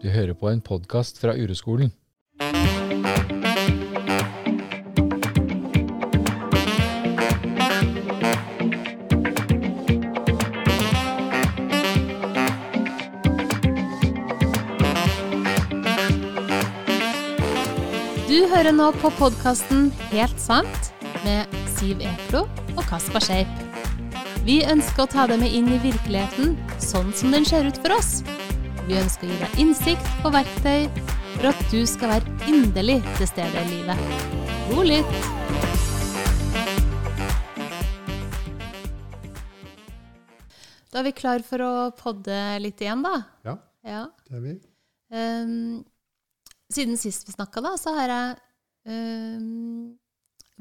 Du hører på en podkast fra Ureskolen. Du hører nå på podkasten Helt sant med Siv Eklo og Kaspar Skeip. Vi ønsker å ta deg med inn i virkeligheten sånn som den ser ut for oss. Vi ønsker å gi deg innsikt og verktøy for at du skal være inderlig til stede i livet. God lytt! Da er vi klar for å podde litt igjen, da. Ja, Ja. det er vi. Um, siden sist vi snakka, da, så har jeg um,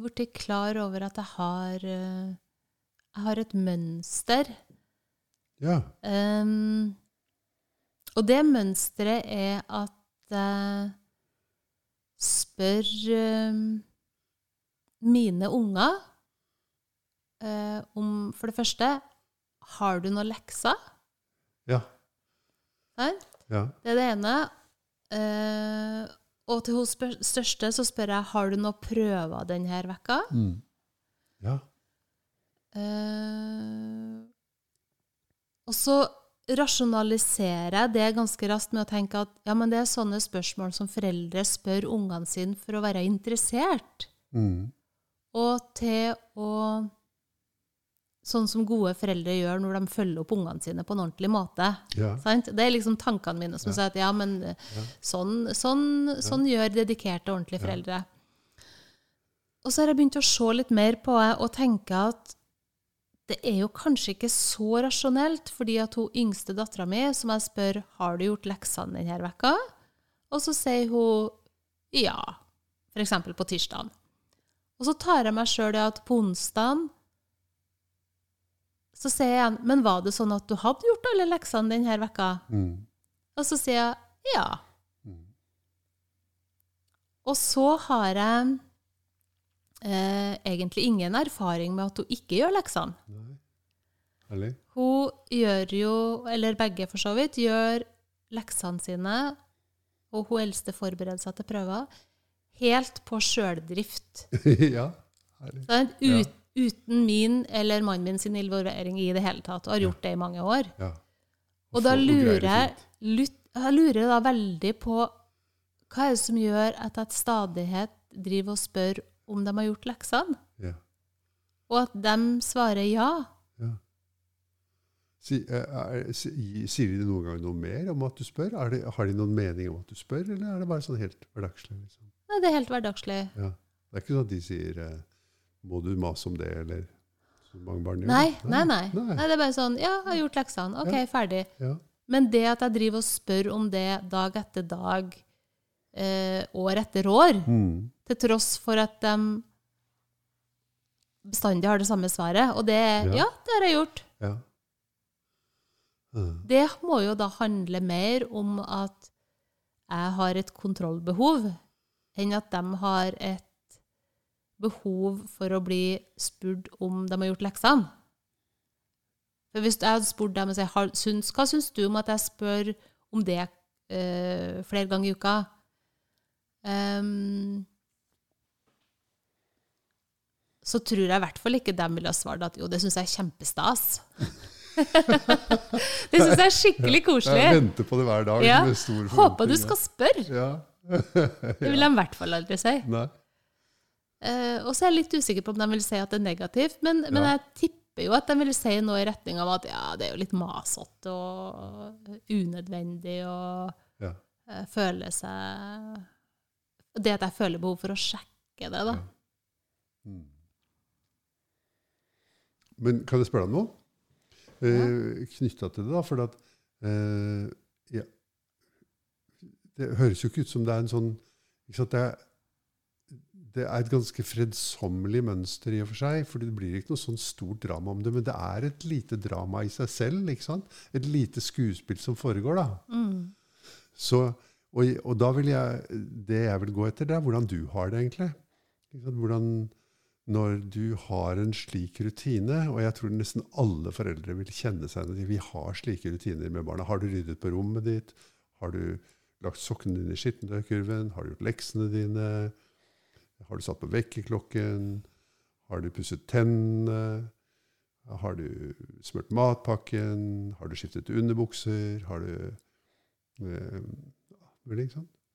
blitt klar over at jeg har uh, Jeg har et mønster. Ja. Ehm, og det mønsteret er at eh, spør eh, mine unger eh, om For det første Har du noen lekser? Ja. Ja. Det er det ene. Eh, og til hun spør største så spør jeg har du noen prøver denne vekka. Mm. Ja. Eh, og så rasjonaliserer jeg det ganske raskt med å tenke at ja, men det er sånne spørsmål som foreldre spør ungene sine for å være interessert. Mm. Og til å Sånn som gode foreldre gjør når de følger opp ungene sine på en ordentlig måte. Ja. Sant? Det er liksom tankene mine som Ja. sier at ja, men sånn, sånn, sånn gjør dedikerte, ordentlige Ja. foreldre. Og så har jeg begynt å se litt mer på det og tenke at det er jo kanskje ikke så rasjonelt, fordi at hun yngste dattera mi, som jeg spør har du gjort leksene denne vekka, og så sier hun ja, f.eks. på tirsdagen. Og så tar jeg meg sjøl i at på onsdagen så sier jeg igjen Men var det sånn at du hadde gjort alle leksene denne vekka? Mm. Og så sier jeg ja. Mm. Og så har jeg eh, egentlig ingen erfaring med at hun ikke gjør leksene. Herlig. Hun gjør jo, eller begge for så vidt, gjør leksene sine, og hun eldste forbereder seg til prøver, helt på sjøldrift. ja. Ja. Ut, uten min eller mannen min sin involvering i det hele tatt, og har Ja. gjort det i mange år. Ja. Og da lurer jeg, lurer da veldig på hva er det som gjør at jeg stadighet driver og spør om de har gjort leksene, Ja. og at de svarer ja. Si, er, er, si, sier de noen gang noe mer om at du spør? Det, har de noen mening om at du spør, eller er det bare sånn helt hverdagslig? Liksom? Nei, det er helt hverdagslig. Ja. Det er ikke sånn at de sier eh, 'må du mase om det', eller så mange barn gjør. Nei, nei, nei. Nei. Nei, det er bare sånn ja, jeg har gjort leksene. Ok, Ja. ferdig. Ja. Men det at jeg driver og spør om det dag etter dag, eh, år etter år, Mm. til tross for at de bestandig har det samme svaret, og det Ja. ja, det har jeg gjort. ja. Mm. Det må jo da handle mer om at jeg har et kontrollbehov, enn at de har et behov for å bli spurt om de har gjort leksene. For hvis jeg hadde spurt dem og sagt hva syns du om at jeg spør om det eh, flere ganger i uka, um, så tror jeg i hvert fall ikke de ville ha svart at jo, det syns jeg er kjempestas. det syns jeg er skikkelig koselig. Jeg venter på det hver dag. Ja. med stor Håper du skal spørre. Ja. Det vil han i hvert fall aldri si. Nei. Uh, og så er jeg litt usikker på om de vil si at det er negativt, men, men Ja. jeg tipper jo at de vil si noe i retning av at ja, det er jo litt masete og unødvendig og Ja. uh, føle seg Det at jeg føler behov for å sjekke det, da. Ja. Mm. Men kan jeg spørre deg om noe? Eh, Knytta til det, da. For at, eh, ja, det høres jo ikke ut som det er en sånn sant, det, er, det er et ganske fredsommelig mønster i og for seg. For det blir ikke noe sånn stort drama om det. Men det er et lite drama i seg selv. ikke sant? Et lite skuespill som foregår. da. Mm. Så, og, og da vil jeg, det jeg vil gå etter, det er hvordan du har det, egentlig. Hvordan, når du har en slik rutine, og jeg tror nesten alle foreldre vil kjenne seg igjen i Vi har slike rutiner med barna. Har du ryddet på rommet ditt? Har du lagt sokkene dine i skittentøykurven? Har du gjort leksene dine? Har du satt på vekkerklokken? Har du pusset tennene? Har du smurt matpakken? Har du skiftet underbukser? Har du eh?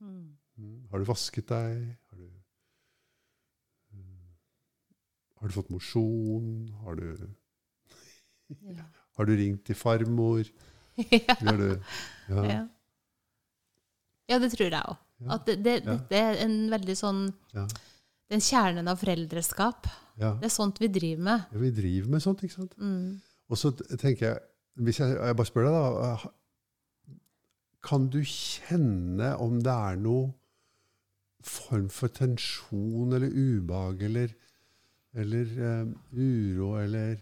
Mm. Mm. Har du vasket deg? Har du, mm, har du fått mosjon? Har du, Ja. har du ringt til farmor? ja. Du, ja. Ja. ja, det tror jeg òg. At det, det, dette er en veldig sånn Ja. Den kjernen av foreldreskap. Det er sånt vi driver med. Ja, Vi driver med sånt, ikke sant? Mm. Og så tenker jeg hvis jeg, jeg bare spør deg, da. Kan du kjenne om det er noe form for tensjon eller ubehag eller, eller eh, uro eller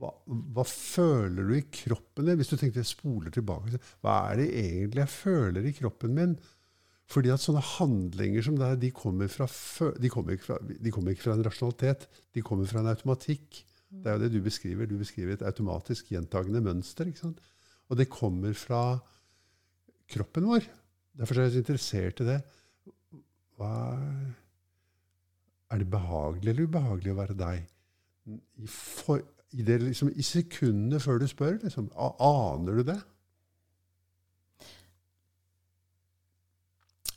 hva, hva føler du i kroppen din? Hvis du tenkte jeg spoler tilbake, hva er det egentlig jeg føler i kroppen min? Fordi at sånne handlinger som det er, de kommer, fra, de, kommer fra, de kommer ikke fra en rasjonalitet. De kommer fra en automatikk. Det er jo det du beskriver. Du beskriver et automatisk gjentagende mønster. ikke sant? Og det kommer fra kroppen vår. Derfor er jeg så interessert i det. Hva er det behagelig eller ubehagelig å være deg? I, for, i, det, liksom, I sekundene før du spør, liksom, aner du det?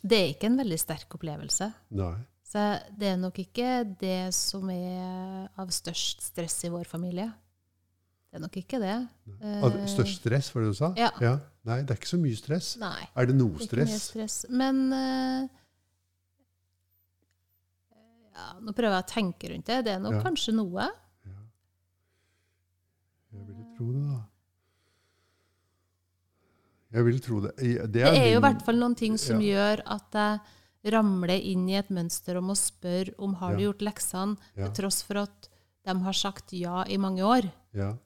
Det er ikke en veldig sterk opplevelse. Nei. Så det er nok ikke det som er av størst stress i vår familie. Det er nok ikke det. Eh, Størst stress, var det du sa? Ja. Nei, det er ikke så mye stress. Nei. Er det noe er ikke mye stress? stress. Men eh, ja, Nå prøver jeg å tenke rundt det. Det er nok Ja. kanskje noe. Jeg vil tro det, da. Jeg vil tro det. Det Det Det er jo i hvert fall noen ting som Ja. gjør at jeg ramler inn i et mønster om å spørre om har du gjort leksene, Ja. til tross for at de har sagt ja i mange år. Ja.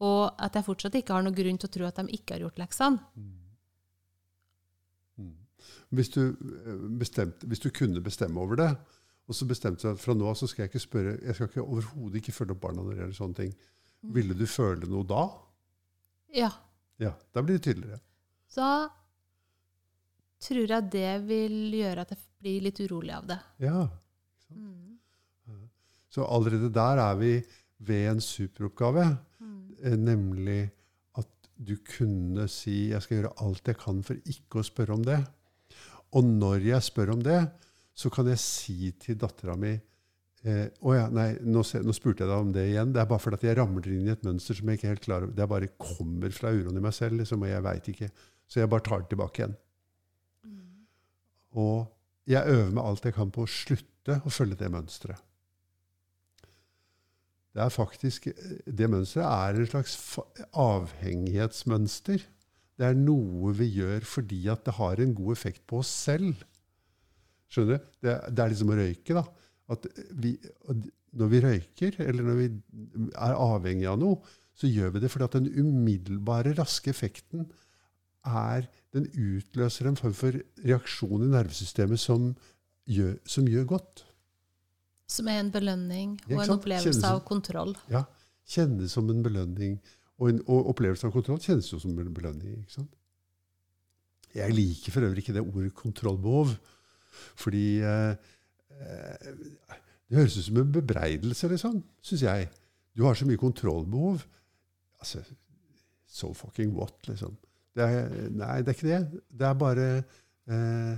Og at jeg fortsatt ikke har noen grunn til å tro at de ikke har gjort leksene. Mm. Hvis du, eh, bestemte, hvis du kunne bestemme over det, og så bestemte jeg at fra nå av så skal jeg ikke spørre Jeg skal ikke overhodet ikke følge opp barna når det gjelder sånne ting. Ville du føle noe da? Ja. Ja, da blir det tydeligere. Så tror jeg det vil gjøre at jeg blir litt urolig av det. Ja. Mm. Så allerede der er vi ved en superoppgave, mm. nemlig at du kunne si 'jeg skal gjøre alt jeg kan for ikke å spørre om det'. Og når jeg spør om det, så kan jeg si til dattera mi eh, ja, nei, nå, nå spurte jeg deg om det igjen.' Det er bare fordi jeg ramler inn i et mønster som jeg ikke er helt klar over. Det bare kommer fra uroen i meg selv, liksom, og jeg veit ikke. Så jeg bare tar det tilbake igjen. Og jeg øver meg alt jeg kan på å slutte å følge det mønsteret. Det er faktisk, det mønsteret er en slags avhengighetsmønster. Det er noe vi gjør fordi at det har en god effekt på oss selv. Skjønner du? Det, det er liksom å røyke. da. At vi, når vi røyker, eller når vi er avhengig av noe, så gjør vi det fordi at den umiddelbare, raske effekten er Den utløser en form for reaksjon i nervesystemet som gjør, som gjør godt. Som er en belønning og en opplevelse som, av kontroll. Ja, kjennes som en belønning. Og en og opplevelse av kontroll kjennes jo som en belønning. ikke sant? Jeg liker for øvrig ikke det ordet kontrollbehov. Fordi eh, eh, det høres ut som en bebreidelse, liksom, syns jeg. Du har så mye kontrollbehov. Altså, so fucking what, liksom. Det er, nei, det er ikke det. Det er bare eh,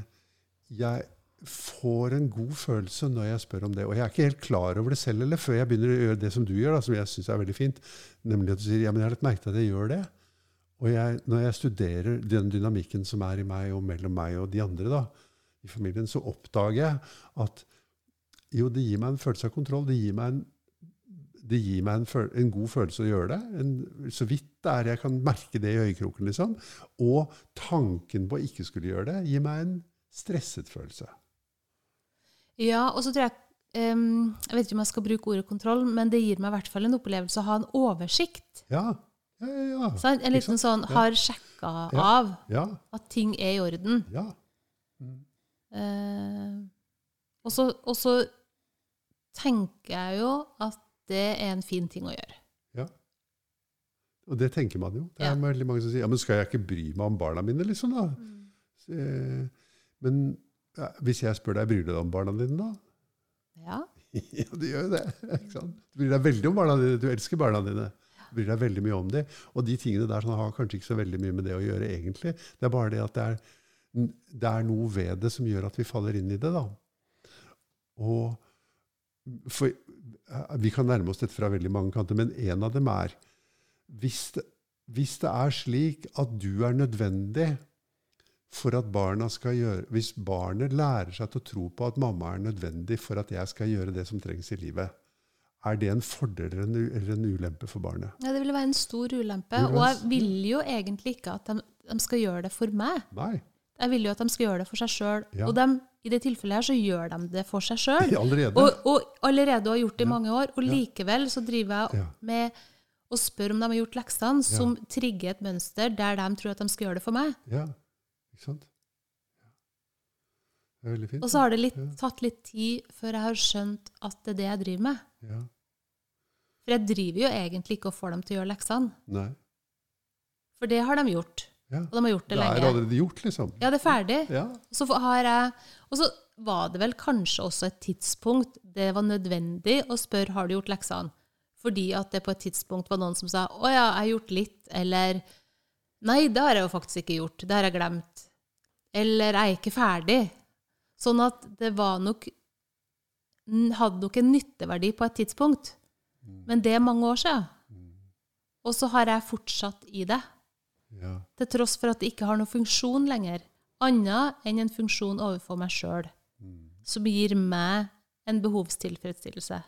Jeg får en god følelse når jeg spør om det. Og jeg er ikke helt klar over det selv eller før jeg begynner å gjøre det som du gjør, da, som jeg syns er veldig fint. Nemlig at du sier ja, men jeg har lagt merke at jeg gjør det. Og jeg, når jeg studerer den dynamikken som er i meg og mellom meg og de andre da, i familien, så oppdager jeg at jo, det gir meg en følelse av kontroll. Det gir meg en, det gir meg en, en god følelse å gjøre det. En, så vidt det er jeg kan merke det i øyekroken. liksom. Og tanken på å ikke skulle gjøre det gir meg en stresset følelse. Ja, og så tror jeg um, Jeg vet ikke om jeg skal bruke ordet kontroll, men det gir meg i hvert fall en opplevelse å ha en oversikt. Ja, ja, ja. Sant? En liten sånn har sjekka Ja. av ja, at ting er i orden. ja. Eh, og, så, tenker jeg jo at det er en fin ting å gjøre. Ja. Og det tenker man jo. Det er Ja. veldig mange som sier ja, men skal jeg ikke bry meg om barna mine, liksom da? Eh, men ja, hvis jeg spør deg, bryr du deg om barna dine da? Ja. ja, du gjør jo det. ikke sant? Du bryr deg veldig om barna dine. Du elsker barna dine. Du bryr deg veldig mye om dem. Og de tingene der sånn, har kanskje ikke så veldig mye med det å gjøre, egentlig. Det er bare det at det er, det er noe ved det som gjør at vi faller inn i det. da. Og for, Vi kan nærme oss dette fra veldig mange kanter, men en av dem er hvis det, hvis det er slik at du er nødvendig for at barna skal gjøre Hvis barnet lærer seg til å tro på at mamma er nødvendig for at jeg skal gjøre det som trengs i livet, er det en fordel eller en, u- eller en ulempe for barnet? ja, det ville være en stor ulempe. Og jeg vil jo egentlig ikke at de, de skal gjøre det for meg. Nei. Jeg vil jo at de skal gjøre det for seg sjøl. Ja. Og de, i det tilfellet her så gjør de det for seg sjøl. Og, og allerede har gjort det i mange år. Og likevel så driver jeg med å spørre om de har gjort leksene, som trigger et mønster der de tror at de skal gjøre det for meg. Ja, ikke sant? Det er veldig fint. Og så har det litt, tatt litt tid før jeg har skjønt at det er det jeg driver med. Ja. For jeg driver jo egentlig ikke og får dem til å gjøre leksene. Nei. For det har de gjort. Ja. Og de har gjort det Det er lenge. allerede gjort, liksom. Ja, det er ferdig. Ja. Så har jeg Og så var det vel kanskje også et tidspunkt det var nødvendig å spørre har du gjort leksene. Fordi at det på et tidspunkt var noen som sa 'Å ja, jeg har gjort litt', eller 'Nei, det har jeg jo faktisk ikke gjort. Det har jeg glemt'. Eller 'Jeg er ikke ferdig'. Sånn at det var nok Hadde nok en nytteverdi på et tidspunkt. Men det er mange år siden. Og så har jeg fortsatt i det. Ja. Til tross for at det ikke har noen funksjon lenger. Annet enn en funksjon overfor meg sjøl, som gir meg en behovstilfredsstillelse.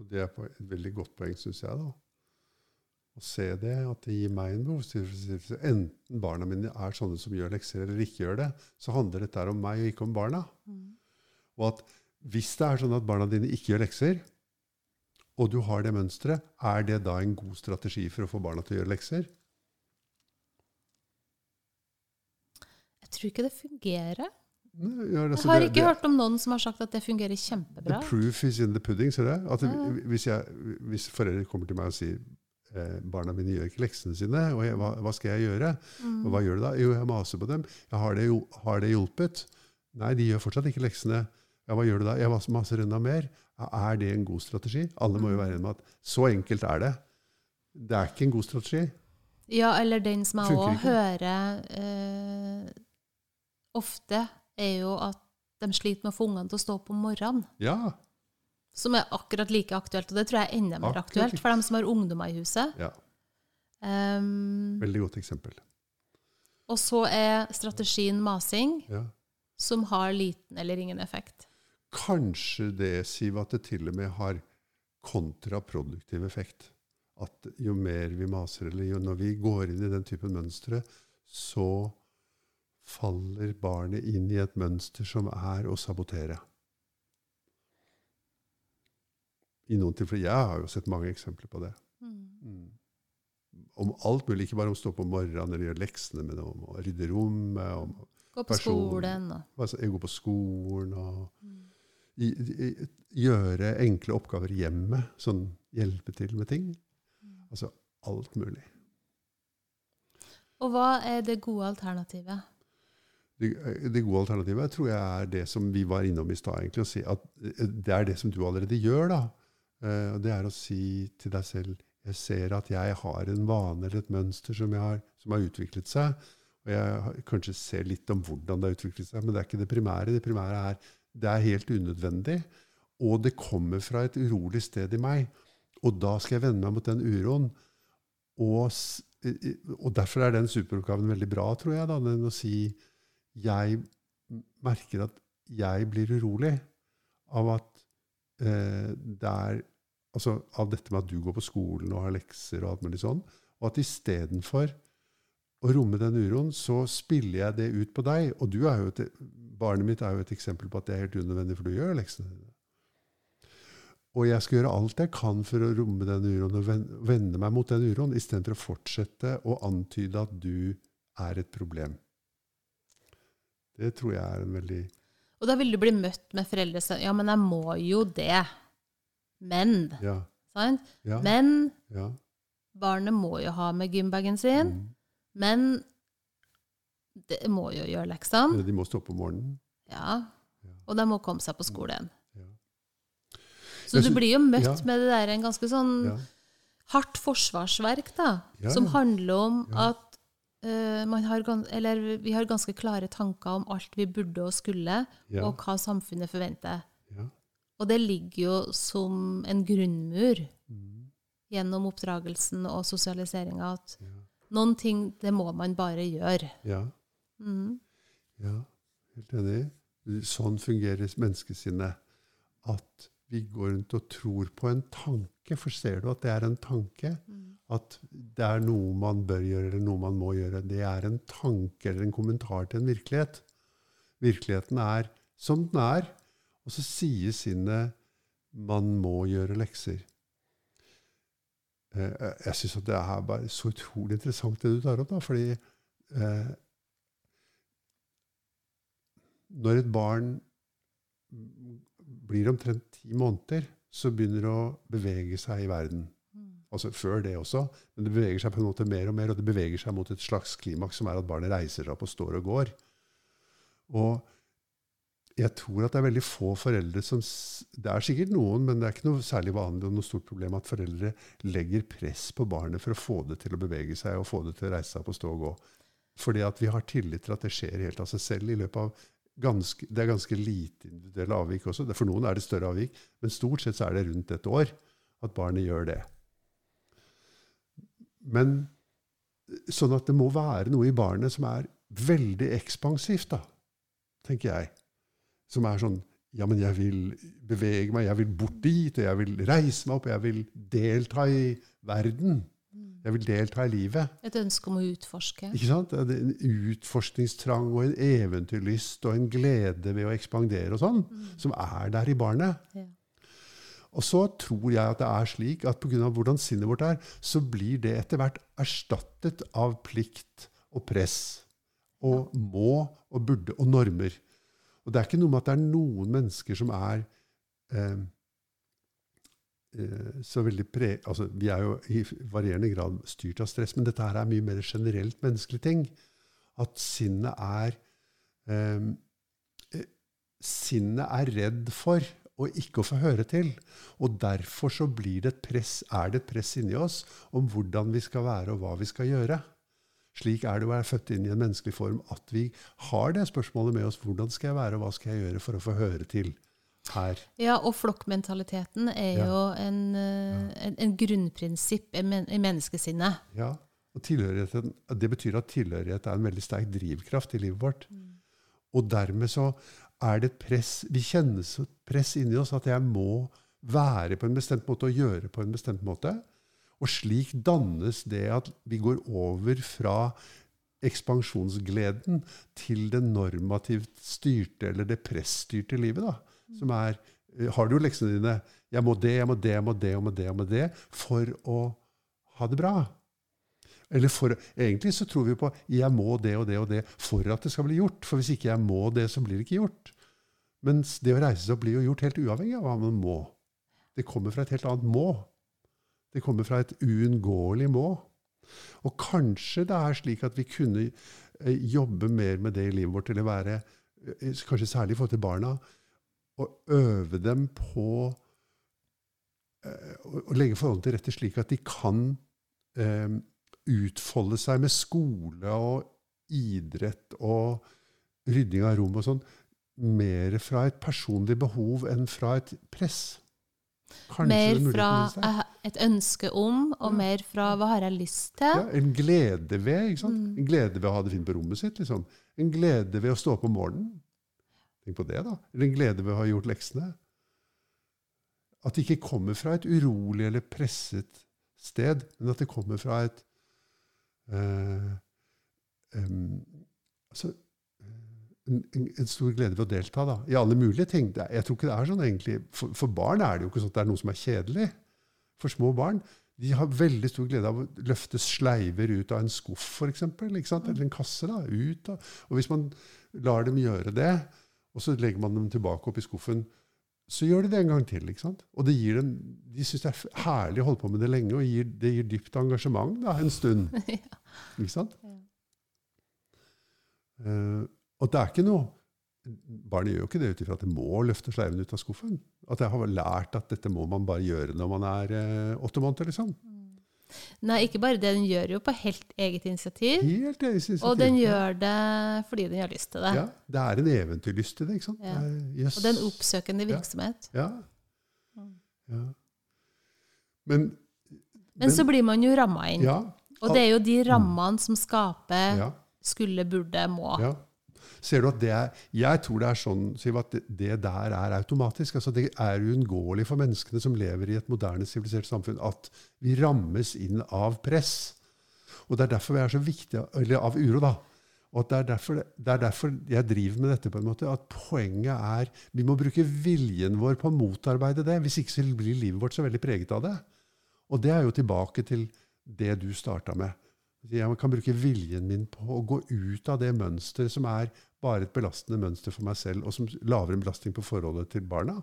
Og det er et veldig godt poeng, syns jeg. da. Å se det, at det gir meg en behovstilfredsstillelse. Enten barna mine er sånne som gjør lekser eller ikke gjør det, så handler dette om meg og ikke om barna. Og at hvis det er sånn at barna dine ikke gjør lekser, og du har det mønsteret, er det da en god strategi for å få barna til å gjøre lekser? Tror ikke det fungerer. Nei, ja, altså, Jeg har ikke det- hørt om noen som har sagt at det fungerer kjempebra. The proof is in the pudding, ser du? At Ja. hvis, jeg, hvis foreldre kommer til meg og sier eh, barna mine gjør ikke leksene sine, og jeg, hva, hva skal jeg gjøre? Mm. Og hva gjør du da? Jo, jeg maser på dem. Ja, har, det, jo- har det hjulpet? Nei, de gjør fortsatt ikke leksene. Ja, hva gjør du da? Jeg maser enda mer. Ja, er det en god strategi? Alle må jo være enige med at så enkelt er det. Det er ikke en god strategi. Ja, eller den som jeg òg hører eh, ofte, er jo at de sliter med å få ungene til å stå opp om morgenen. Ja. Som er akkurat like aktuelt, og det tror jeg er enda mer Akkurat aktuelt for dem som har ungdommer i huset. ja. Um, Veldig godt eksempel. og så er strategien masing, Ja. som har liten eller ingen effekt. Kanskje det, Siv, at det til og med har kontraproduktiv effekt. At jo mer vi maser, eller jo når vi går inn i den typen mønstre, så faller barnet inn i et mønster som er å sabotere. I noen tilfeller, Jeg har jo sett mange eksempler på det. Mm. Om alt mulig, ikke bare om å stå på morgenen eller gjøre leksene, men om å rydde rommet, om Gå på Person. skolen og altså, jeg går på skolen og i, i, gjøre enkle oppgaver hjemme. Sånn hjelpe til med ting. Altså alt mulig. Og hva er det gode alternativet? Det, det gode alternativet tror jeg er det som vi var innom i stad. egentlig, å si At det er det som du allerede gjør. da. Eh, Det er å si til deg selv jeg ser at jeg har en vane eller et mønster som, har, som har utviklet seg. Og jeg kanskje ser litt om hvordan det har utviklet seg, men det er ikke det primære. Det primære er det er helt unødvendig, og det kommer fra et urolig sted i meg. Og da skal jeg vende meg mot den uroen. Og, og derfor er den superoppgaven veldig bra, tror jeg. da, den å si jeg merker at jeg blir urolig av at eh, det er Altså av dette med at du går på skolen og har lekser og alt mulig sånn. Og at istedenfor å romme den uroen, så spiller jeg det ut på deg. Og du er jo et, barnet mitt er jo et eksempel på at det er helt unødvendig, for du gjør leksene dine. Og jeg skal gjøre alt jeg kan for å romme den uroen og vende meg mot den uroen, istedenfor å fortsette å antyde at du er et problem. Det tror jeg er en veldig Og da vil du bli møtt med foreldre som Ja, men jeg må jo det. Men. Ja. Sant? ja, Men ja. barnet må jo ha med gymbagen sin. Mm. Men Det må jo gjøre leksene. Eller de må stå opp om morgenen. Ja. Og de må komme seg på skolen. Ja. Så du blir jo møtt med det der en ganske sånn hardt forsvarsverk, da. Som handler om at har, gans- eller, vi har ganske klare tanker om alt vi burde og skulle, Ja. og hva samfunnet forventer. Ja. Og det ligger jo som en grunnmur Mm. gjennom oppdragelsen og sosialiseringa at Ja. noen ting, det må man bare gjøre. Ja. Mm. Ja, helt enig. Sånn fungerer menneskesinnet. At vi går rundt og tror på en tanke. For ser du at det er en tanke? At det er noe man bør gjøre, eller noe man må gjøre. Det er en tanke eller en kommentar til en virkelighet. Virkeligheten er som den er. Og så sier sinnet man må gjøre lekser. Eh, Jeg syns det er bare så utrolig interessant det du tar opp. da, fordi eh, når et barn blir omtrent ti måneder, så begynner det å bevege seg i verden. Altså før det også, men det beveger seg på en måte mer og mer, og det beveger seg mot et slags klimaks som er at barnet reiser seg opp og står og går. Og jeg tror at det er veldig få foreldre som Det er sikkert noen, men det er ikke noe særlig vanlig og noe stort problem at foreldre legger press på barnet for å få det til å bevege seg og få det til å reise seg opp og stå og gå. Fordi at vi har tillit til at det skjer helt av seg selv i løpet av ganske, Det er ganske lite individuelle avvik også. For noen er det større avvik, men stort sett så er det rundt et år at barnet gjør det. Men sånn at det må være noe i barnet som er veldig ekspansivt, da, tenker jeg. Som er sånn Ja, men jeg vil bevege meg, jeg vil bort dit, og jeg vil reise meg opp, og jeg vil delta i verden. Jeg vil delta i livet. Et ønske om å utforske. Ikke sant? En utforskningstrang og en eventyrlyst og en glede ved å ekspandere og sånn, som er der i barnet. Ja. Og så tror jeg at det er slik at pga. hvordan sinnet vårt er, så blir det etter hvert erstattet av plikt og press. Og må og burde og normer. Og det er ikke noe med at det er noen mennesker som er eh, eh, så veldig pre... Altså, vi er jo i varierende grad styrt av stress, men dette her er mye mer generelt menneskelig ting. At sinnet er eh, eh, Sinnet er redd for å ikke å få høre til. Og derfor så blir det et press, er det et press inni oss om hvordan vi skal være og hva vi skal gjøre. Slik er det å være født inn i en menneskelig form at vi har det spørsmålet med oss. Hvordan skal jeg være, og hva skal jeg gjøre for å få høre til her? Ja, og flokkmentaliteten er Ja. jo en, eh, en, en grunnprinsipp i, men, i menneskesinnet. Ja, og Det betyr at tilhørighet er en veldig sterk drivkraft i livet vårt. Og dermed så er det et press Vi kjenner så et press inni oss at jeg må være på en bestemt måte og gjøre på en bestemt måte. Og slik dannes det at vi går over fra ekspansjonsgleden til det normativt styrte eller det pressstyrte livet. da, Som er eh, Har du leksene dine? Jeg må det, jeg må det, jeg må det, jeg må det, jeg må det for å ha det bra. Eller for, egentlig så tror vi på 'jeg må det og det og det' for at det skal bli gjort. For hvis ikke jeg må det, så blir det ikke gjort. Mens det å reise seg opp blir jo gjort helt uavhengig av hva man må. Det kommer fra et helt annet må. Det kommer fra et uunngåelig må. Og kanskje det er slik at vi kunne eh, jobbe mer med det i livet vårt, eller være, eh, kanskje særlig i forhold til barna, og øve dem på eh, å legge forholdene til rette slik at de kan eh, utfolde seg med skole og idrett og rydding av rom og sånn, mer fra et personlig behov enn fra et press. Kanskje mer er fra eh, et ønske om, og Ja. mer fra hva har jeg lyst til? Ja, en glede ved ikke sant? Mm. En glede ved å ha det fint på rommet sitt. Liksom. En glede ved å stå opp om morgenen. Tenk på det, da. Eller en glede ved å ha gjort leksene. At det ikke kommer fra et urolig eller presset sted, men at det kommer fra et altså, en, en, stor glede ved å delta da, i alle mulige ting. Jeg tror ikke det er sånn egentlig. For, for barn er det jo ikke sånn at det er noe som er kjedelig. For små barn de har veldig stor glede av å løfte sleiver ut av en skuff, for sant? eller en kasse. da, ut av. Og hvis man lar dem gjøre det, og så legger man dem tilbake opp i skuffen, så gjør de det en gang til. ikke sant? Og det gir dem, de syns det er herlig å holde på med det lenge, og gir, det gir dypt engasjement da, en stund. Ja. Ikke sant? Ja. Eh, og det er ikke noe Barnet gjør jo ikke det ut ifra at det må løfte sleiven ut av skuffen. At jeg har lært at dette må man bare gjøre når man er uh, åtte måneder. liksom. Nei, ikke bare det. Den gjør jo på helt eget initiativ. Helt eget initiativ. Og den gjør det fordi den har lyst til det. Ja, Det er en eventyrlyst i det. ikke sant? Ja. Er- yes. Og det er en oppsøkende virksomhet. Ja. ja. Men, Men så blir man jo ramma inn. ja, Og det er jo de rammene som skaper ja, skulle, burde, må. ja. Ser du at det er Jeg tror det er sånn Siv, at det, der er automatisk. altså Det er uunngåelig for menneskene som lever i et moderne, sivilisert samfunn, at vi rammes inn av press. Og det er derfor vi er så viktige Eller av uro, da. Og det er, derfor, det er derfor jeg driver med dette. på en måte, At poenget er Vi må bruke viljen vår på å motarbeide det. Hvis ikke så blir livet vårt så veldig preget av det. Og det er jo tilbake til det du starta med. Jeg kan bruke viljen min på å gå ut av det mønsteret som er bare et belastende mønster for meg selv, og som lager en belastning på forholdet til barna.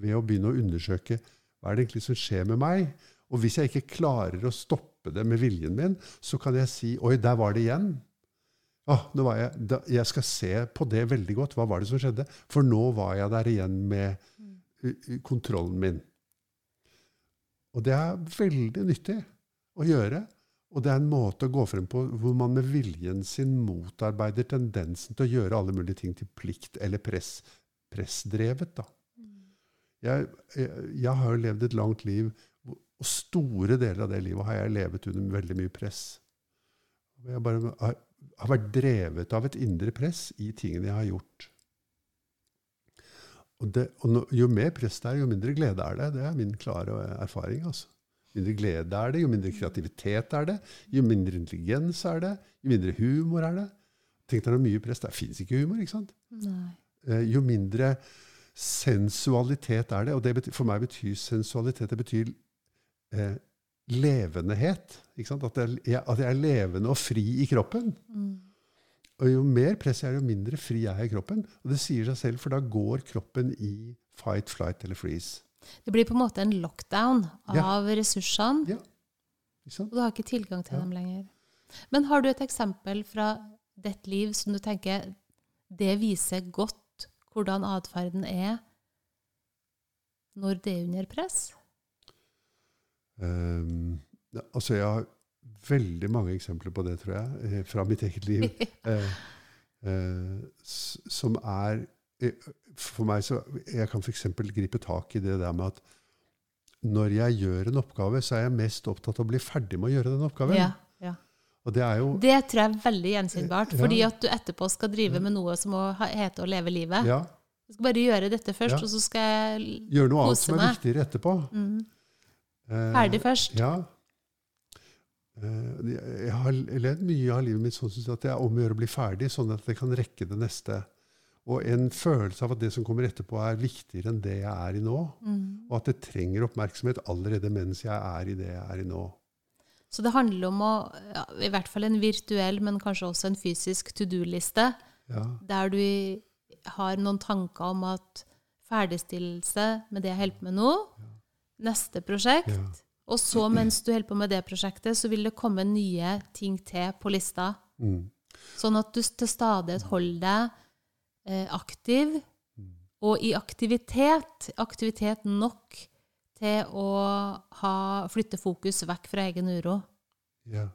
Ved å begynne å undersøke hva er det egentlig som skjer med meg. Og hvis jeg ikke klarer å stoppe det med viljen min, så kan jeg si Oi, der var det igjen. Ah, jeg, da, jeg skal se på det veldig godt. Hva var det som skjedde? For nå var jeg der igjen med kontrollen min. Og det er veldig nyttig å gjøre. Og det er en måte å gå frem på hvor man med viljen sin motarbeider tendensen til å gjøre alle mulige ting til plikt eller press, pressdrevet. Da. Jeg, jeg, jeg har jo levd et langt liv, og store deler av det livet har jeg levet under veldig mye press. Jeg bare har, har vært drevet av et indre press i tingene jeg har gjort. Og, det, og no, jo mer press det er, jo mindre glede er det. Det er min klare erfaring. altså mindre glede er det, jo mindre kreativitet er det, jo mindre intelligens er det, jo mindre humor er det. Tenk deg hvor mye press det fins ikke humor, ikke sant? Nei. Eh, jo mindre sensualitet er det. Og det betyr, for meg betyr sensualitet det betyr eh, levendehet. At jeg, at jeg, er levende og fri i kroppen. Mm. Og jo mer press jeg er, jo mindre fri jeg er i kroppen. Og det sier seg selv, for da går kroppen i fight, flight eller freeze. Det blir på en måte en lockdown av Ja. ressursene, Ja. Og du har ikke tilgang til Ja. dem lenger. Men har du et eksempel fra ditt liv som du tenker det viser godt hvordan atferden er når det er under press? Um, altså, jeg har veldig mange eksempler på det, tror jeg, eh, fra mitt eget liv. eh, eh, som er For meg så Jeg kan f.eks. gripe tak i det der med at når jeg gjør en oppgave, så er jeg mest opptatt av å bli ferdig med å gjøre den oppgaven. Ja, ja. Og det er jo Det tror jeg er veldig gjenkjennbart, Ja. fordi at du etterpå skal drive med noe som heter å leve livet. Ja, Jeg skal bare gjøre dette først, og så skal jeg gjøre noe annet som er viktigere etterpå. mm, Eh, ferdig først. Ja. Eh, jeg- har levd mye av livet mitt sånn at det er om å gjøre å bli ferdig, sånn at jeg kan rekke det neste. Og en følelse av at det som kommer etterpå, er viktigere enn det jeg er i nå. Mm. Og at det trenger oppmerksomhet allerede mens jeg er i det jeg er i nå. Så det handler om å, ja, i hvert fall en virtuell, men kanskje også en fysisk to do-liste, Ja, der du har noen tanker om at ferdigstillelse med det jeg holder på med nå, neste prosjekt, ja, og så mens du holder på med det prosjektet, så vil det komme nye ting til på lista. mm, Sånn at du til stadighet holder deg aktiv, og i aktivitet, aktivitet nok til å ha, flytte fokus vekk fra egen uro. ja.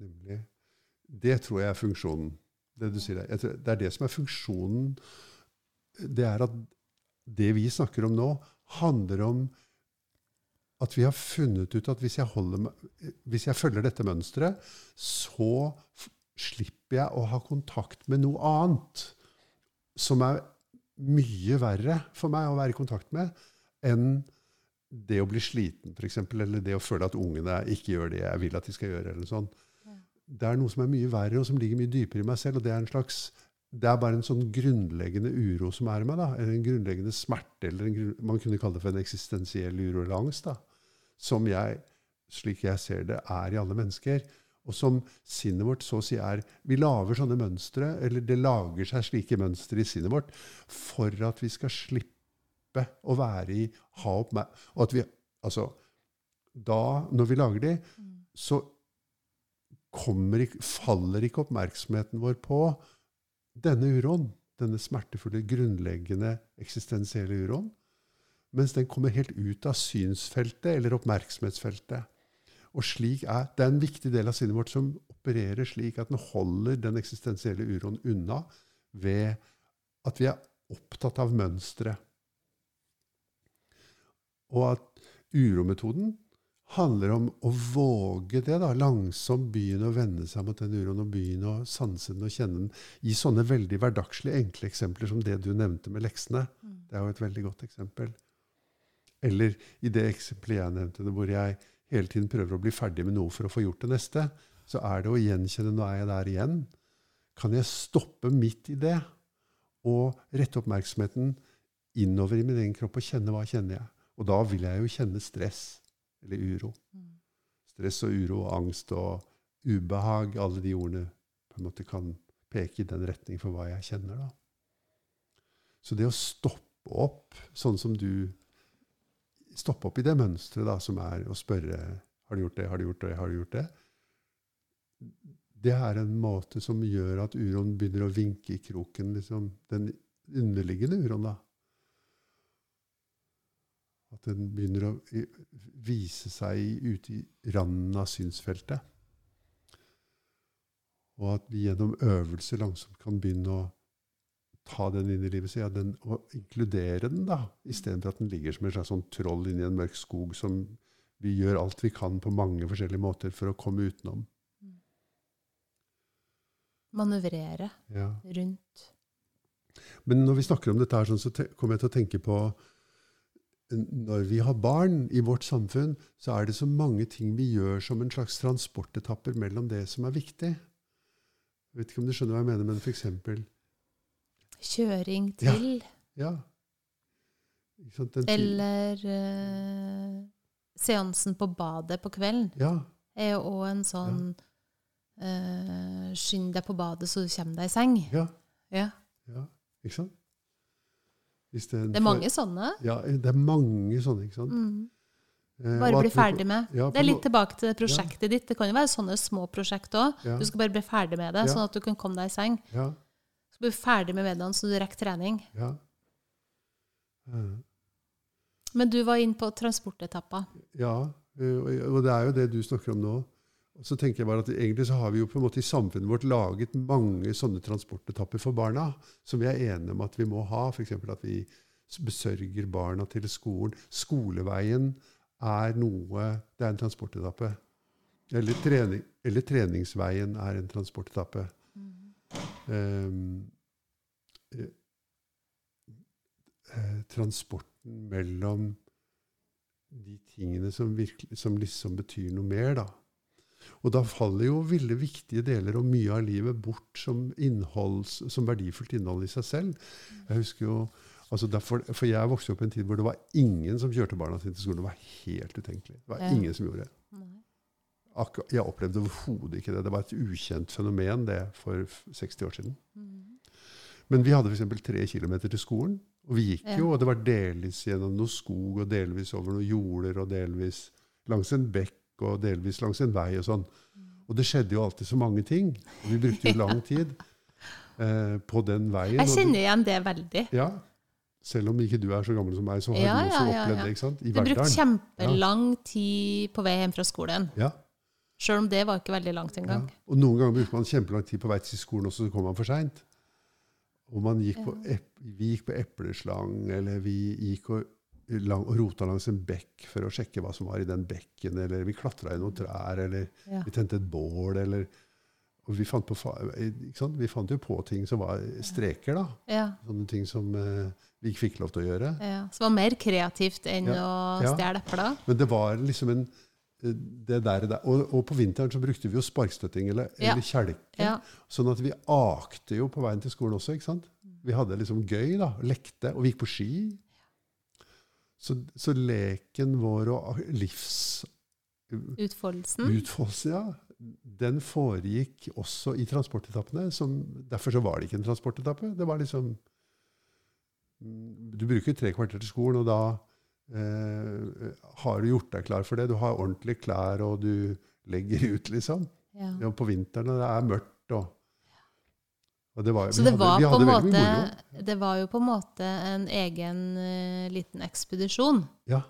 Nemlig. Det tror jeg er funksjonen. Det du sier der. Det er det som er funksjonen. Det er at det vi snakker om nå, handler om at vi har funnet ut at hvis jeg, holder hvis jeg følger dette mønsteret, så slipper jeg å ha kontakt med noe annet som er mye verre for meg å være i kontakt med enn det å bli sliten, f.eks., eller det å føle at ungene ikke gjør det jeg vil at de skal gjøre. eller sånn. Det er noe som er mye verre, og som ligger mye dypere i meg selv. og Det er en slags, det er bare en sånn grunnleggende uro som er i meg. da, eller En grunnleggende smerte, eller grunn- man kunne kalle det for en eksistensiell uro eller angst. da, Som jeg, slik jeg ser det, er i alle mennesker. Og som sinnet vårt så å si er Vi lager sånne mønstre, eller det lager seg slike mønstre i sinnet vårt for at vi skal slippe å være i ha oppmer... Og at vi Altså, da, når vi lager de, så kommer, faller ikke oppmerksomheten vår på denne uroen, denne smertefulle, grunnleggende eksistensielle uroen, mens den kommer helt ut av synsfeltet eller oppmerksomhetsfeltet. Og slik er, Det er en viktig del av sinnet vårt som opererer slik at den holder den eksistensielle uroen unna ved at vi er opptatt av mønstre. Og at urometoden handler om å våge det, da, langsomt begynne å vende seg mot den uroen og begynne å sanse den og kjenne den i sånne veldig hverdagslige, enkle eksempler som det du nevnte med leksene. Det er jo et veldig godt eksempel. Eller i det eksempelet jeg nevnte, hvor jeg hele tiden prøver å bli ferdig med noe for å få gjort det neste, så er det å gjenkjenne nå er jeg der igjen. Kan jeg stoppe midt i det og rette oppmerksomheten innover i min egen kropp og kjenne hva kjenner jeg? Og da vil jeg jo kjenne stress eller uro. Stress og uro og angst og ubehag, alle de ordene på en måte kan peke i den retning for hva jeg kjenner. da. Så det å stoppe opp, sånn som du Stoppe opp i det mønsteret som er å spørre har du gjort det, har du gjort det, har du gjort det, det er en måte som gjør at uroen begynner å vinke i kroken. Liksom, den underliggende uroen, da. At den begynner å vise seg ute i randen av synsfeltet. Og at vi gjennom øvelse langsomt kan begynne å ta den inn i livet sitt, ja, den, og inkludere den, da, istedenfor at den ligger som en slags sånn troll inni en mørk skog som vi gjør alt vi kan på mange forskjellige måter for å komme utenom. Manøvrere Ja. rundt. Men når vi snakker om dette, her, sånn, så kommer jeg til å tenke på Når vi har barn i vårt samfunn, så er det så mange ting vi gjør som en slags transportetapper mellom det som er viktig. Jeg vet ikke om du skjønner hva jeg mener, men f.eks. Kjøring til. Ja. ja. Eller eh, seansen på badet på kvelden Ja. er jo òg en sånn eh, Skynd deg på badet så du kommer deg i seng. ja. Ja. ja. Ikke sant? Det er mange sånne. Ja, det er mange sånne, ikke sant? Mm. Eh, Bare bli ferdig med. Ja, Det er litt tilbake til prosjektet prosjektet ditt. Det kan jo være sånne små prosjekt òg. Ja. Du skal bare bli ferdig med det, Ja. sånn at du kan komme deg i seng. Du skal ferdig med middagen så du rekker trening. ja. Mm. Men du var inne på transportetappa. Ja, og det er jo det du snakker om nå. Og så tenker jeg bare at Egentlig så har vi jo på en måte i samfunnet vårt laget mange sånne transportetapper for barna, som vi er enige om at vi må ha. F.eks. at vi besørger barna til skolen. Skoleveien er noe Det er en transportetappe. Eller, trening, eller treningsveien er en transportetappe. Um, eh, eh, transporten mellom de tingene som, virkelig, som liksom betyr noe mer, da. Og da faller jo ville viktige deler og mye av livet bort som, innholds, som verdifullt innhold i seg selv. Jeg husker jo, altså derfor, For jeg vokste opp i en tid hvor det var ingen som kjørte barna sine til skolen. Det var helt utenkelig. Det var ingen som gjorde det. Jeg opplevde overhodet ikke det. Det var et ukjent fenomen det for 60 år siden. Men vi hadde f.eks. tre kilometer til skolen. Og vi gikk jo, og det var delvis gjennom noe skog, og delvis over noen jorder, og delvis langs en bekk, og delvis langs en vei og sånn. Og det skjedde jo alltid så mange ting. Og vi brukte jo lang tid eh, på den veien. Jeg kjenner igjen det veldig. Ja. Selv om ikke du er så gammel som meg, så har Ja, du også ja, ja, opplevd det, ikke sant? I Du brukte kjempelang tid på vei hjem fra skolen. Ja. Sjøl om det var ikke veldig langt Ja. engang. Og noen ganger brukte man kjempelang tid på vei til skolen, og så kom man for seint. Og man gikk på ep vi gikk på epleslang, eller vi gikk og, lang, og rota langs en bekk for å sjekke hva som var i den bekken, eller vi klatra i noen trær, eller Ja. vi tente et bål, eller og vi fant, på, vi fant jo på ting som var streker, da. Ja, Sånne ting som eh, vi ikke fikk lov til å gjøre. ja. Så det var mer kreativt enn Ja. å Ja. stjele epler. Men det var liksom en det der, der. Og, og på vinteren så brukte vi jo sparkstøtting eller, Ja. eller kjelke. Ja. Sånn at vi akte jo på veien til skolen også. ikke sant? Vi hadde liksom gøy, da. Lekte. Og vi gikk på ski. Så, så leken vår og livs... Utfoldelsen. ja, den foregikk også i transportetappene. Som, derfor så var det ikke en transportetappe. Det var liksom mm, Du bruker tre kvarter til skolen, og da eh, har du gjort deg klar for det. Du har ordentlige klær, og du legger ut, liksom. Ja. Ja, på vinteren og det er mørkt. Og, og det var, Så det var, hadde, på en måte, det var jo på en måte en egen uh, liten ekspedisjon. Ja,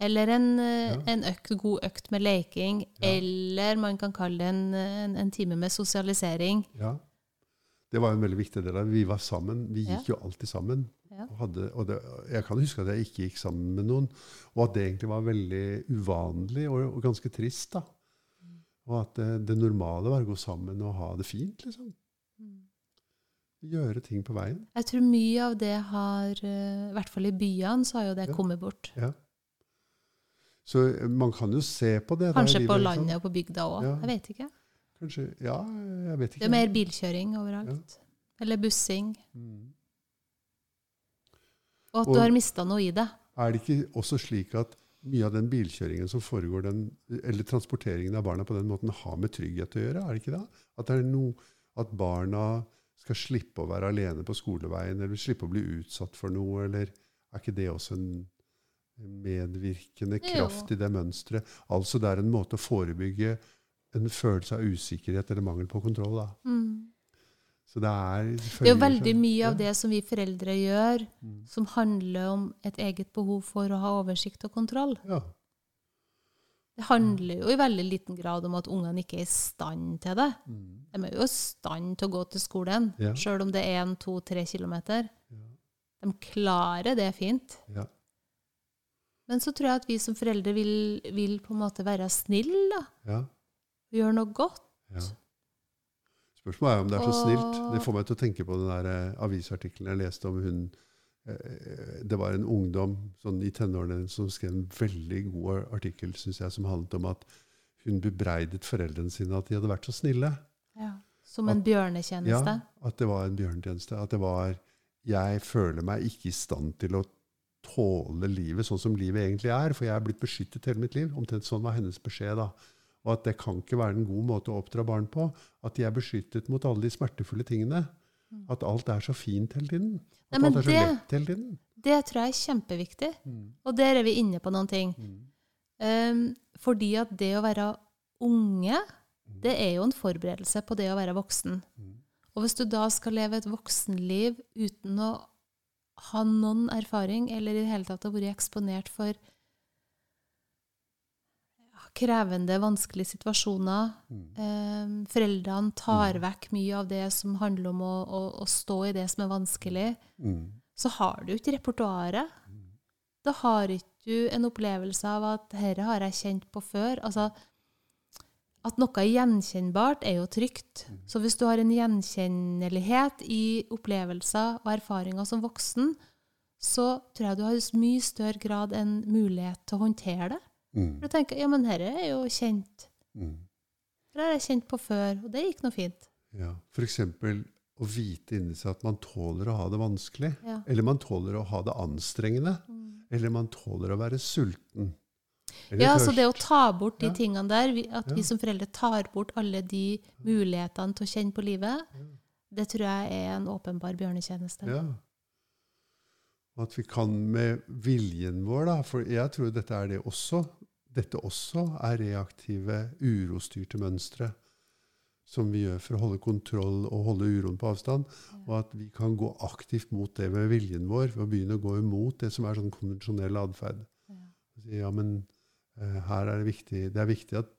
Eller en, eh, Ja. en økt, god økt med leking. Eller man kan kalle det en, en, en time med sosialisering. ja. Det var en veldig viktig del av det. Vi var sammen. Vi gikk jo alltid sammen. Og hadde, og det, jeg kan huske at jeg ikke gikk sammen med noen, og at det egentlig var veldig uvanlig og, og ganske trist. da. Og at det, det normale var å gå sammen og ha det fint. liksom. Gjøre ting på veien. Jeg tror mye av det har, eh, i hvert fall i byene, så har jo det Ja. kommet bort. Ja. Så eh, man kan jo se på det. Kanskje der, på livet, landet og på bygda òg. Ja. Jeg vet ikke. Kanskje, ja, jeg vet ikke. Det er mer bilkjøring overalt. Eller bussing. Mm. Og at Og- du har mista noe i det. Er det ikke også slik at mye av den bilkjøringen som foregår, den, eller transporteringen av barna på den måten, har med trygghet å gjøre? Er det ikke det? At, det er no, at barna skal slippe å være alene på skoleveien, eller slippe å bli utsatt for noe, eller er ikke det også en medvirkende kraft i det mønsteret? Altså det er en måte å forebygge en følelse av usikkerhet eller mangel på kontroll. Mm. Så det er Det er jo veldig mye av det som vi foreldre gjør, Mm. som handler om et eget behov for å ha oversikt og kontroll. Ja. Det handler jo i veldig liten grad om at ungene ikke er i stand til det. Mm. De er jo i stand til å gå til skolen, Ja. sjøl om det er én, to, tre kilometer. Ja. De klarer det fint. Ja. Men så tror jeg at vi som foreldre vil, vil på en måte være snille, ja. Gjøre noe godt. Ja. Spørsmålet er om det er så Og- snilt. Det får meg til å tenke på den der eh, avisartikkelen jeg leste om hun eh, Det var en ungdom sånn i tenårene som skrev en veldig god artikkel synes jeg, som handlet om at hun bebreidet foreldrene sine at de hadde vært så snille. Ja, Som en At- bjørnetjeneste. Ja, at det var en bjørnetjeneste. At det var Jeg føler meg ikke i stand til å tåle livet sånn som livet egentlig er, for jeg er blitt beskyttet hele mitt liv. Omtrent sånn var hennes beskjed. da. Og at det kan ikke være en god måte å oppdra barn på. At de er beskyttet mot alle de smertefulle tingene. At alt er så fint hele tiden. At Mm. Nei, alt er så det- lett hele tiden. Det tror jeg er kjempeviktig. Mm. Og der er vi inne på noen ting. Mm. Um, fordi at det å være unge, det er jo en forberedelse på det å være voksen. Mm. Og hvis du da skal leve et voksenliv uten å ha noen erfaring, eller i det hele tatt ha vært eksponert for krevende, vanskelige situasjoner Mm. um, Foreldrene tar vekk mye av det som handler om å, å, å stå i det som er vanskelig. Mm. Så har du ikke repertoaret. Da har ikke du en opplevelse av at 'dette har jeg kjent på før'. Altså, at noe er gjenkjennbart, er jo trygt. Så hvis du har en gjenkjennelighet i opplevelser og erfaringer som voksen, så tror jeg du har i mye større grad en mulighet til å håndtere det. Mm. For å tenker 'ja, men dette er jo kjent'. Mm. Det har jeg kjent på før, og det gikk nå fint. Ja. Eksempel å vite inni seg at man tåler å ha det vanskelig. Ja. Eller man tåler å ha det anstrengende. Eller man tåler å være sulten. Eller Ja, så det å ta bort de Ja. tingene der, at Ja. vi som foreldre tar bort alle de mulighetene til å kjenne på livet, det tror jeg er en åpenbar bjørnetjeneste. Ja. At vi kan med viljen vår, da, for jeg tror dette er det også, dette også er reaktive, urostyrte mønstre som vi gjør for å holde kontroll og holde uroen på avstand. Og at vi kan gå aktivt mot det med viljen vår ved å begynne å gå imot det som er sånn konvensjonell atferd. Ja, men eh, her er det viktig. Det er viktig at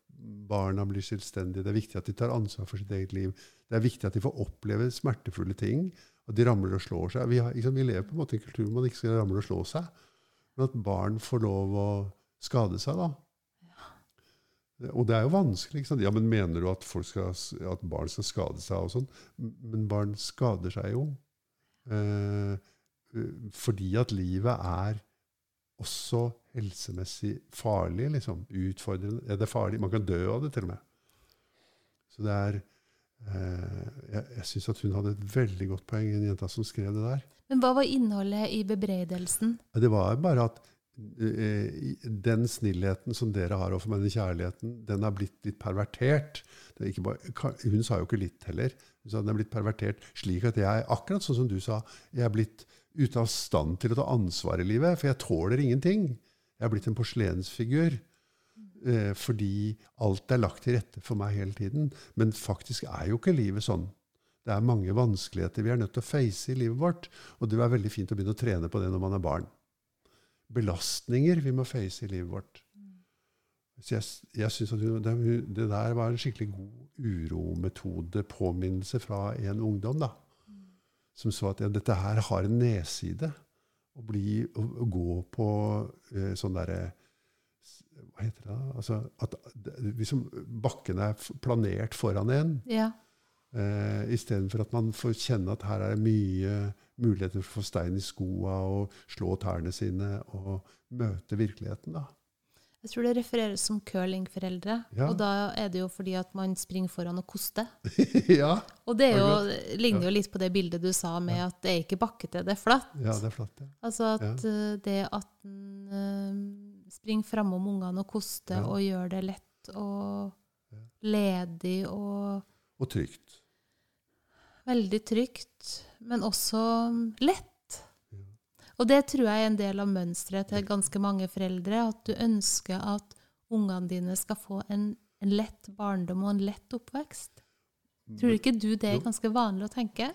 barna blir selvstendige. Det er viktig at de tar ansvar for sitt eget liv. Det er viktig at de får oppleve smertefulle ting. At de ramler og slår seg. Vi, har, liksom, vi lever på en måte i en kultur hvor man ikke skal ramle og slå seg. Men at barn får lov å skade seg, da. Og det er jo vanskelig. ikke sant? Ja, men Mener du at, folk skal, at barn skal skade seg? og sånn? Men barn skader seg jo. Eh, fordi at livet er også helsemessig farlig. liksom, Utfordrende. Er det farlig. Man kan dø av det, til og med. Så det er eh, Jeg, syns at hun hadde et veldig godt poeng, en jenta som skrev det der. Men hva var innholdet i bebreidelsen? Det var bare at eh, den snillheten som dere har overfor meg, den kjærligheten, den har blitt litt pervertert. Er bare, hun sa jo ikke litt heller. Hun sa den er blitt pervertert slik at jeg, akkurat sånn som du sa, jeg er blitt ute av stand til å ta ansvar i livet, for jeg tåler ingenting. Jeg er blitt en porselensfigur. eh, fordi alt er lagt til rette for meg hele tiden. Men faktisk er jo ikke livet sånn. Det er mange vanskeligheter vi er nødt til å face i livet vårt. Og det er veldig fint å begynne å trene på det når man er barn. Belastninger vi må face i livet vårt. Så jeg, jeg synes at det, det, der var en skikkelig god urometode, påminnelse fra en ungdom, da. Som så at ja, dette her har en nedside. Å, bli, å, å gå på eh, sånn derre Hva heter det? Altså, at liksom, bakken er planert foran en. Ja. Eh, Istedenfor at man får kjenne at her er det mye muligheter for å få stein i skoa og slå tærne sine og møte virkeligheten. da. Jeg tror det refereres som curlingforeldre. Ja. Og da er det jo fordi at man springer foran og koster. ja, Og det er jo, ligner jo litt på det bildet du sa med at det er ikke bakkete, det er flatt. ja, det er flatt, Ja. Altså at ja. det at en eh, springer framom ungene og koster Ja. og gjør det lett og ledig og Og trygt. Veldig trygt, men også lett. Og det tror jeg er en del av mønsteret til ganske mange foreldre, at du ønsker at ungene dine skal få en, en lett barndom og en lett oppvekst. Tror ikke du det er ganske vanlig å tenke?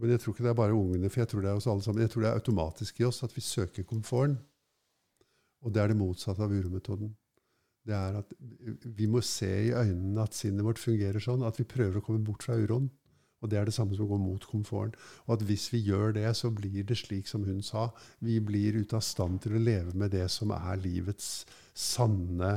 Men jeg tror ikke det er bare ungene, for jeg tror det er oss alle sammen. Jeg tror det er automatisk i oss at vi søker komforten. Og det er det motsatte av urometoden. Det er at vi må se i øynene at sinnet vårt fungerer sånn, at vi prøver å komme bort fra uroen. Og det er det samme som å gå mot komforten. Og at hvis vi gjør det, så blir det slik som hun sa. Vi blir ute av stand til å leve med det som er livets sanne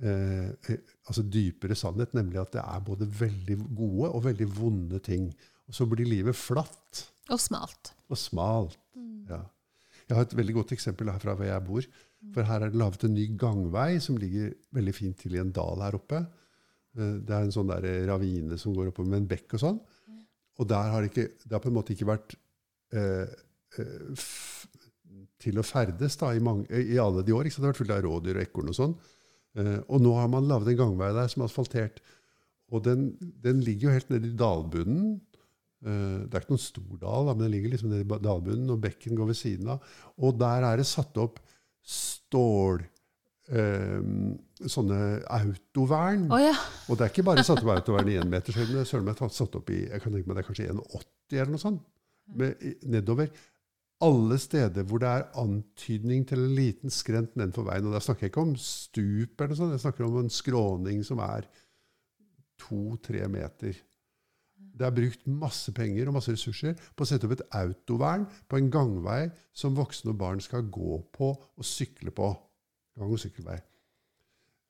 eh, eh, Altså dypere sannhet, nemlig at det er både veldig gode og veldig vonde ting. Og så blir livet flatt Og smalt. og smalt. Ja. Jeg har et veldig godt eksempel her fra hvor jeg bor. For her er det laget en ny gangvei som ligger veldig fint til i en dal her oppe. Eh, Det er en sånn der ravine som går oppover med en bekk og sånn. Og der har det, ikke, det har på en måte ikke vært eh, eh, f til å ferdes da, i, mange, i alle de år. Ikke sant? Det har vært fullt av rådyr og ekorn og sånn. Eh, og nå har man laget en gangvei der som er asfaltert. Og den, den ligger jo helt nede i dalbunnen. Eh, det er ikke noen stor dal, da, men den ligger liksom nede i dalbunnen, og bekken går ved siden av. Og der er det satt opp stål eh, Sånne autovern. Oh, ja. Og det er ikke bare satt opp autovern i énmetershøyden. Det er søren meg satt opp i jeg kan tenke meg det er kanskje 1,80 eller noe sånt. Med, nedover. Alle steder hvor det er antydning til en liten skrent nedenfor veien. Og da snakker jeg ikke om stup, eller noe sånt, jeg snakker om en skråning som er to-tre meter. Det er brukt masse penger og masse ressurser på å sette opp et autovern på en gangvei som voksne og barn skal gå på og sykle på. Gang- og sykkelvei.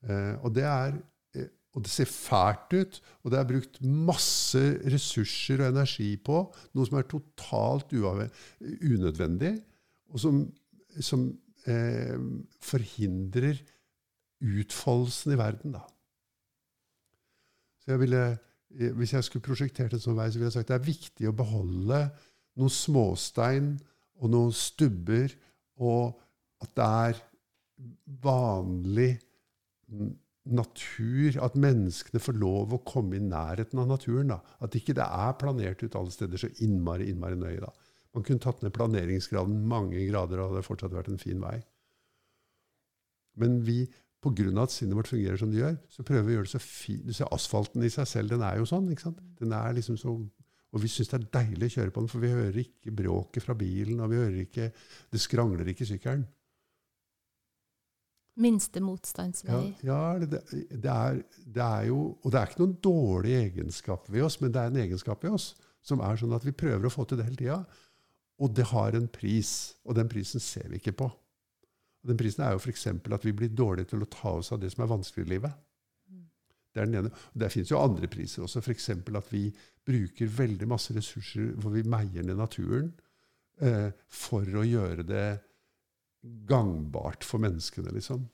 Eh, og, det er, eh, og det ser fælt ut, og det er brukt masse ressurser og energi på noe som er totalt unødvendig, og som, som eh, forhindrer utfoldelsen i verden. Da. Så jeg ville, eh, hvis jeg skulle prosjektert en sånn vei, så ville jeg sagt det er viktig å beholde noen småstein og noen stubber, og at det er vanlig natur, at menneskene får lov å komme i nærheten av naturen. Da. At ikke det er planert ut alle steder så innmari, innmari nøye. Da. Man kunne tatt ned planeringsgraden mange grader, og det hadde fortsatt vært en fin vei. Men vi, pga. at sinnet vårt fungerer som det gjør, så prøver vi å gjøre det så fint. Du ser asfalten i seg selv, den er jo sånn. ikke sant? Den er liksom så, Og vi syns det er deilig å kjøre på den, for vi hører ikke bråket fra bilen, og vi hører ikke Det skrangler ikke i sykkelen. Minste Ja, motstandsvei. ja det, det, er, det er jo Og det er ikke noen dårlig egenskap ved oss, men det er en egenskap ved oss som er sånn at vi prøver å få til det hele tida. Og det har en pris, og den prisen ser vi ikke på. Den prisen er jo f.eks. at vi blir dårlige til å ta oss av det som er vanskelig i livet. Det er den ene. Og Der finnes jo andre priser også, f.eks. at vi bruker veldig masse ressurser hvor vi meier ned naturen eh, for å gjøre det gangbart for menneskene, liksom.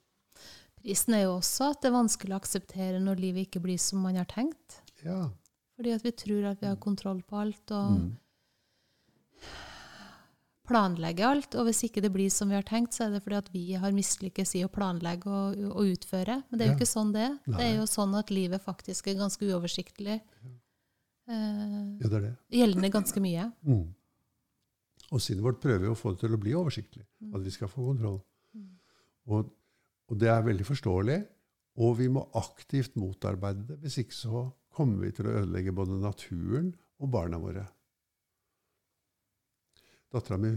Prisen er jo også at det er vanskelig å akseptere når livet ikke blir som man har tenkt. Ja. Fordi at vi tror at vi har kontroll på alt og Mm. planlegger alt. Og hvis ikke det blir som vi har tenkt, så er det fordi at vi har mislykkes i å planlegge og, og utføre. Men det er jo Ja. ikke sånn det er. Det er jo sånn at livet faktisk er ganske uoversiktlig. Eh, Ja, det er det. gjeldende ganske mye. Mm. Og sinnet vårt prøver jo å få det til å bli oversiktlig. At vi skal få kontroll. Og, og det er veldig forståelig. Og vi må aktivt motarbeide det. Hvis ikke så kommer vi til å ødelegge både naturen og barna våre. Dattera mi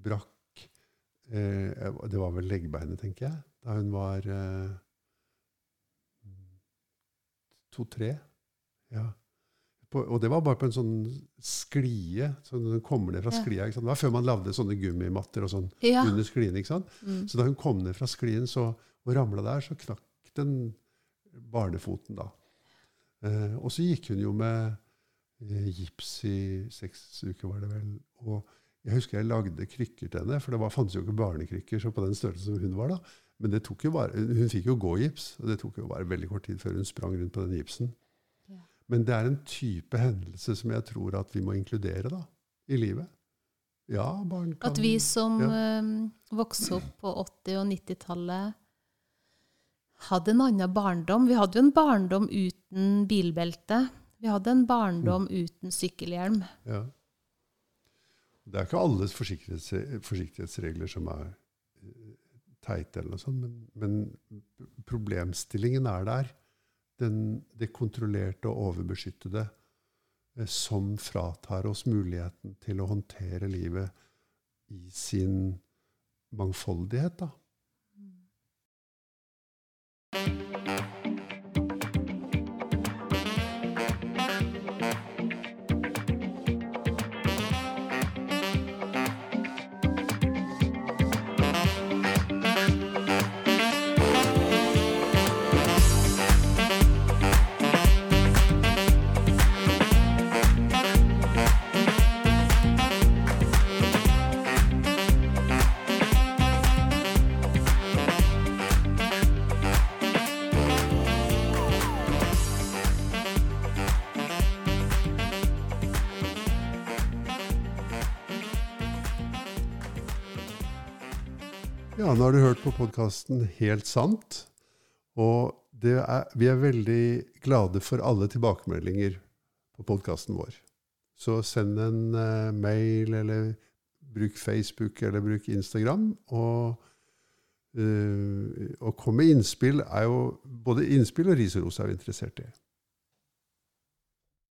brakk eh, Det var vel leggbeinet, tenker jeg, da hun var eh, to-tre. Ja. På, og det var bare på en sånn sklie. Sånn, den kommer ned fra Ja. sklia. Det var før man lagde sånne gummimatter og sånn Ja. under sklien. ikke sant? Mm. Så da hun kom ned fra sklien så, og ramla der, så knakk den barnefoten, da. Eh, og så gikk hun jo med eh, gips i seks uker, var det vel. Og jeg husker jeg lagde krykker til henne, for det var, fantes jo ikke barnekrykker så på den størrelsen som hun var. da. Men det tok jo bare, hun fikk jo gågips, og det tok jo bare veldig kort tid før hun sprang rundt på den gipsen. Men det er en type hendelse som jeg tror at vi må inkludere da, i livet. Ja, barn kan At vi som Ja. um, vokste opp på 80- og 90-tallet, hadde en annen barndom. Vi hadde jo en barndom uten bilbelte. Vi hadde en barndom Mm. uten sykkelhjelm. Ja. Det er ikke alle forsiktighets, forsiktighetsregler som er eh, teite, eller noe sånt, men, men problemstillingen er der. Den, det kontrollerte og overbeskyttede eh, som fratar oss muligheten til å håndtere livet i sin mangfoldighet. Da. På podkasten Helt sant. Og er, vi er veldig glade for alle tilbakemeldinger på podkasten vår. Så send en uh, mail, eller bruk Facebook, eller bruk Instagram. Og, uh, og kom med innspill. jo Både innspill og ris og ros er vi interessert i.